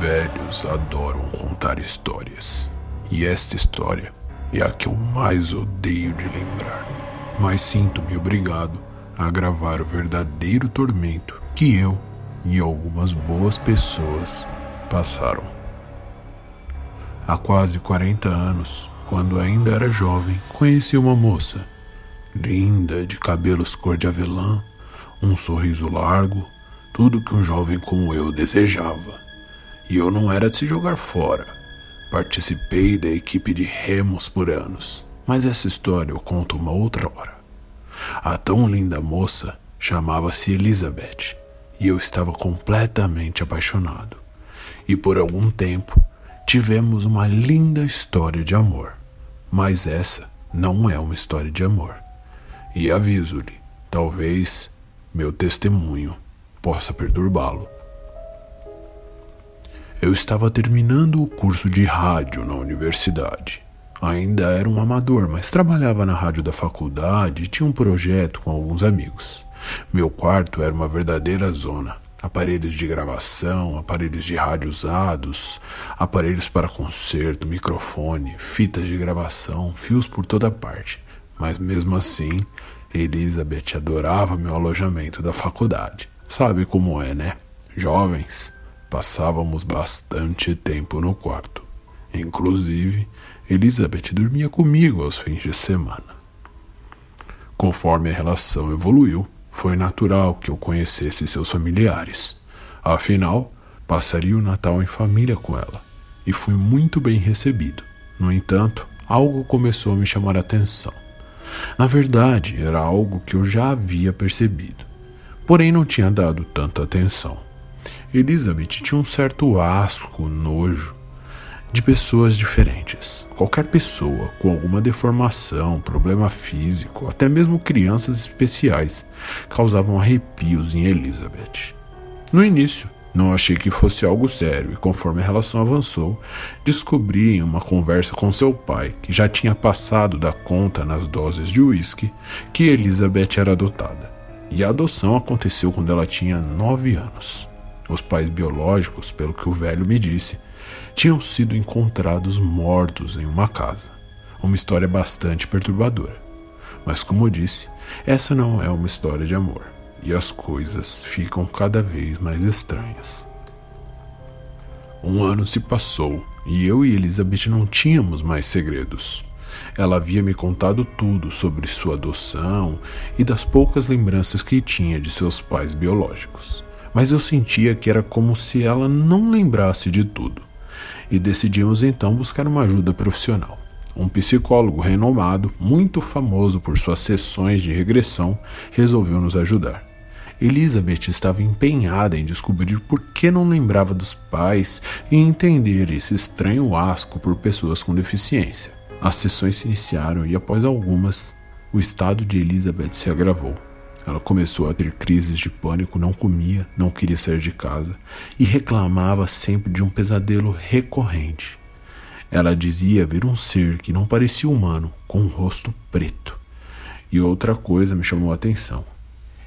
Velhos adoram contar histórias. E esta história é a que eu mais odeio de lembrar. Mas sinto-me obrigado a gravar o verdadeiro tormento que eu e algumas boas pessoas passaram. Há quase 40 anos, quando ainda era jovem, conheci uma moça, linda, de cabelos cor de avelã, um sorriso largo, tudo que um jovem como eu desejava. E eu não era de se jogar fora. Participei da equipe de remos por anos, mas essa história eu conto uma outra hora. A tão linda moça chamava-se Elizabeth e eu estava completamente apaixonado. E por algum tempo tivemos uma linda história de amor. Mas essa não é uma história de amor. E aviso-lhe, talvez meu testemunho possa perturbá-lo. Eu estava terminando o curso de rádio na universidade. Ainda era um amador, mas trabalhava na rádio da faculdade e tinha um projeto com alguns amigos. Meu quarto era uma verdadeira zona. Aparelhos de gravação, aparelhos de rádio usados, aparelhos para concerto, microfone, fitas de gravação, fios por toda parte. Mas mesmo assim, Elizabeth adorava meu alojamento da faculdade. Sabe como é, né? Jovens Passávamos bastante tempo no quarto. Inclusive, Elizabeth dormia comigo aos fins de semana. Conforme a relação evoluiu, foi natural que eu conhecesse seus familiares. Afinal, passaria o Natal em família com ela e fui muito bem recebido. No entanto, algo começou a me chamar a atenção. Na verdade, era algo que eu já havia percebido, porém não tinha dado tanta atenção. Elizabeth tinha um certo asco, nojo de pessoas diferentes. Qualquer pessoa com alguma deformação, problema físico, até mesmo crianças especiais, causavam arrepios em Elizabeth. No início, não achei que fosse algo sério, e conforme a relação avançou, descobri em uma conversa com seu pai, que já tinha passado da conta nas doses de uísque, que Elizabeth era adotada. E a adoção aconteceu quando ela tinha nove anos. Os pais biológicos, pelo que o velho me disse, tinham sido encontrados mortos em uma casa. Uma história bastante perturbadora. Mas, como eu disse, essa não é uma história de amor, e as coisas ficam cada vez mais estranhas. Um ano se passou e eu e Elizabeth não tínhamos mais segredos. Ela havia me contado tudo sobre sua adoção e das poucas lembranças que tinha de seus pais biológicos mas eu sentia que era como se ela não lembrasse de tudo. E decidimos então buscar uma ajuda profissional. Um psicólogo renomado, muito famoso por suas sessões de regressão, resolveu nos ajudar. Elizabeth estava empenhada em descobrir por que não lembrava dos pais e entender esse estranho asco por pessoas com deficiência. As sessões se iniciaram e, após algumas, o estado de Elizabeth se agravou. Ela começou a ter crises de pânico, não comia, não queria sair de casa e reclamava sempre de um pesadelo recorrente. Ela dizia ver um ser que não parecia humano, com um rosto preto. E outra coisa me chamou a atenção.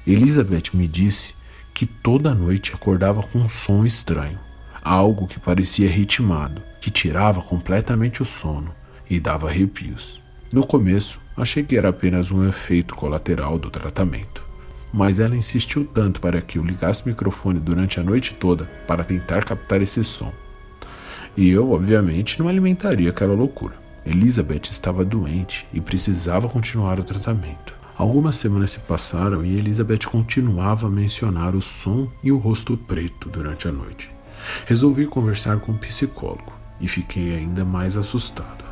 Elizabeth me disse que toda noite acordava com um som estranho, algo que parecia ritmado, que tirava completamente o sono e dava arrepios. No começo, achei que era apenas um efeito colateral do tratamento mas ela insistiu tanto para que eu ligasse o microfone durante a noite toda para tentar captar esse som. E eu, obviamente, não alimentaria aquela loucura. Elizabeth estava doente e precisava continuar o tratamento. Algumas semanas se passaram e Elizabeth continuava a mencionar o som e o rosto preto durante a noite. Resolvi conversar com o psicólogo e fiquei ainda mais assustado.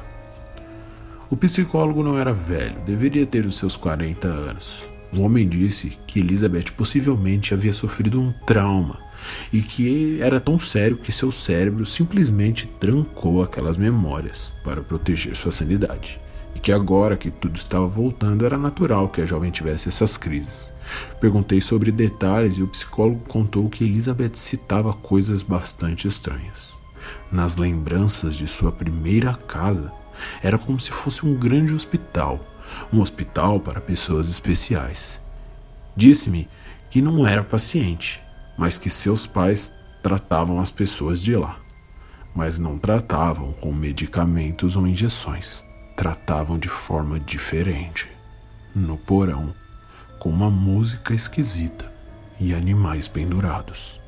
O psicólogo não era velho, deveria ter os seus 40 anos. Um homem disse que Elizabeth possivelmente havia sofrido um trauma e que era tão sério que seu cérebro simplesmente trancou aquelas memórias para proteger sua sanidade. E que agora que tudo estava voltando era natural que a jovem tivesse essas crises. Perguntei sobre detalhes e o psicólogo contou que Elizabeth citava coisas bastante estranhas. Nas lembranças de sua primeira casa, era como se fosse um grande hospital um hospital para pessoas especiais. Disse-me que não era paciente, mas que seus pais tratavam as pessoas de lá. mas não tratavam com medicamentos ou injeções. Tratavam de forma diferente. No porão, com uma música esquisita e animais pendurados.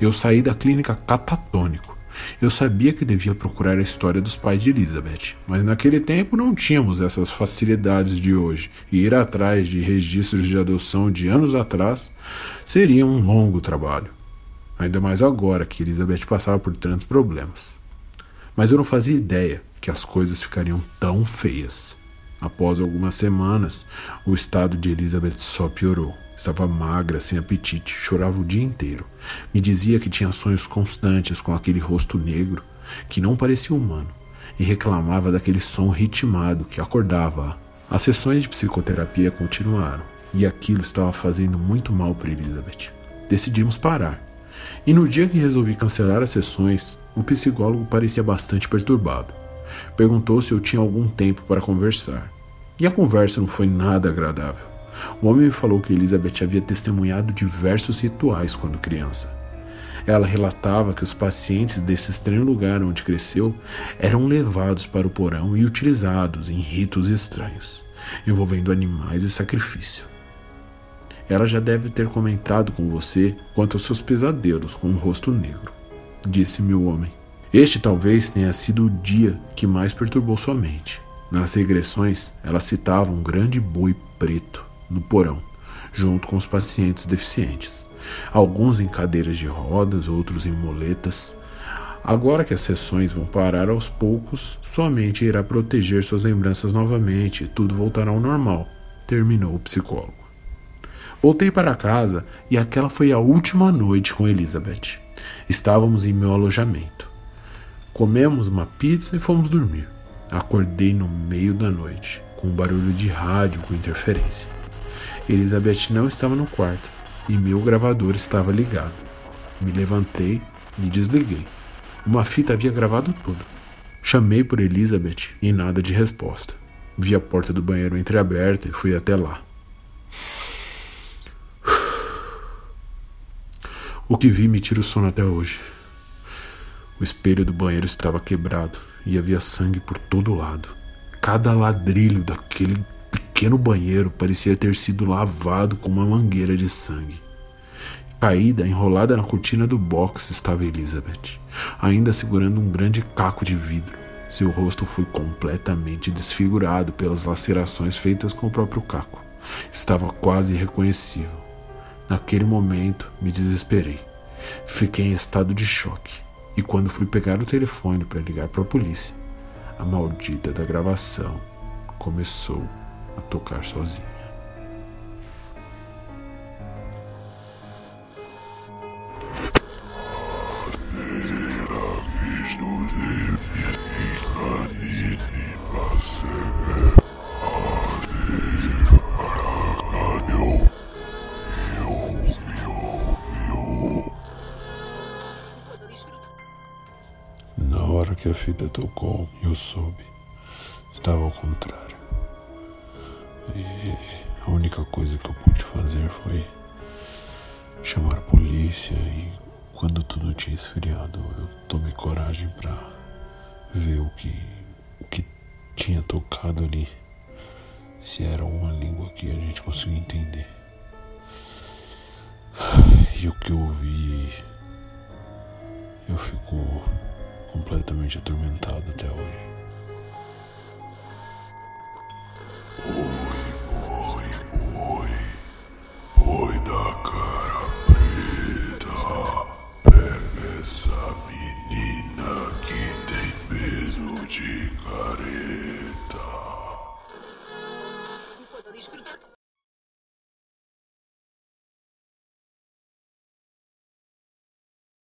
Eu saí da clínica catatônico. Eu sabia que devia procurar a história dos pais de Elizabeth, mas naquele tempo não tínhamos essas facilidades de hoje, e ir atrás de registros de adoção de anos atrás seria um longo trabalho. Ainda mais agora que Elizabeth passava por tantos problemas. Mas eu não fazia ideia que as coisas ficariam tão feias. Após algumas semanas, o estado de Elizabeth só piorou. Estava magra, sem apetite, chorava o dia inteiro. Me dizia que tinha sonhos constantes com aquele rosto negro, que não parecia humano, e reclamava daquele som ritmado que acordava. As sessões de psicoterapia continuaram, e aquilo estava fazendo muito mal para Elizabeth. Decidimos parar. E no dia que resolvi cancelar as sessões, o psicólogo parecia bastante perturbado. Perguntou se eu tinha algum tempo para conversar. E a conversa não foi nada agradável. O homem me falou que Elizabeth havia testemunhado diversos rituais quando criança. Ela relatava que os pacientes desse estranho lugar onde cresceu eram levados para o porão e utilizados em ritos estranhos, envolvendo animais e sacrifício. Ela já deve ter comentado com você quanto aos seus pesadelos com um rosto negro, disse-me o homem. Este talvez tenha sido o dia que mais perturbou sua mente. Nas regressões, ela citava um grande boi preto no porão, junto com os pacientes deficientes, alguns em cadeiras de rodas, outros em moletas. Agora que as sessões vão parar aos poucos, sua mente irá proteger suas lembranças novamente e tudo voltará ao normal, terminou o psicólogo. Voltei para casa e aquela foi a última noite com Elizabeth. Estávamos em meu alojamento. Comemos uma pizza e fomos dormir. Acordei no meio da noite, com um barulho de rádio com interferência. Elizabeth não estava no quarto e meu gravador estava ligado. Me levantei e desliguei. Uma fita havia gravado tudo. Chamei por Elizabeth e nada de resposta. Vi a porta do banheiro entreaberta e fui até lá. O que vi me tira o sono até hoje. O espelho do banheiro estava quebrado e havia sangue por todo lado. Cada ladrilho daquele pequeno banheiro parecia ter sido lavado com uma mangueira de sangue. Caída, enrolada na cortina do box, estava Elizabeth, ainda segurando um grande caco de vidro. Seu rosto foi completamente desfigurado pelas lacerações feitas com o próprio caco. Estava quase irreconhecível. Naquele momento, me desesperei. Fiquei em estado de choque. E quando fui pegar o telefone para ligar para a polícia, a maldita da gravação começou a tocar sozinha. Na hora que a fita tocou, eu soube. Estava ao contrário. E a única coisa que eu pude fazer foi chamar a polícia e quando tudo tinha esfriado, eu tomei coragem para ver o que o que tinha tocado ali. Se era uma língua que a gente conseguia entender. E o que eu ouvi, eu fico completamente atormentado até hoje.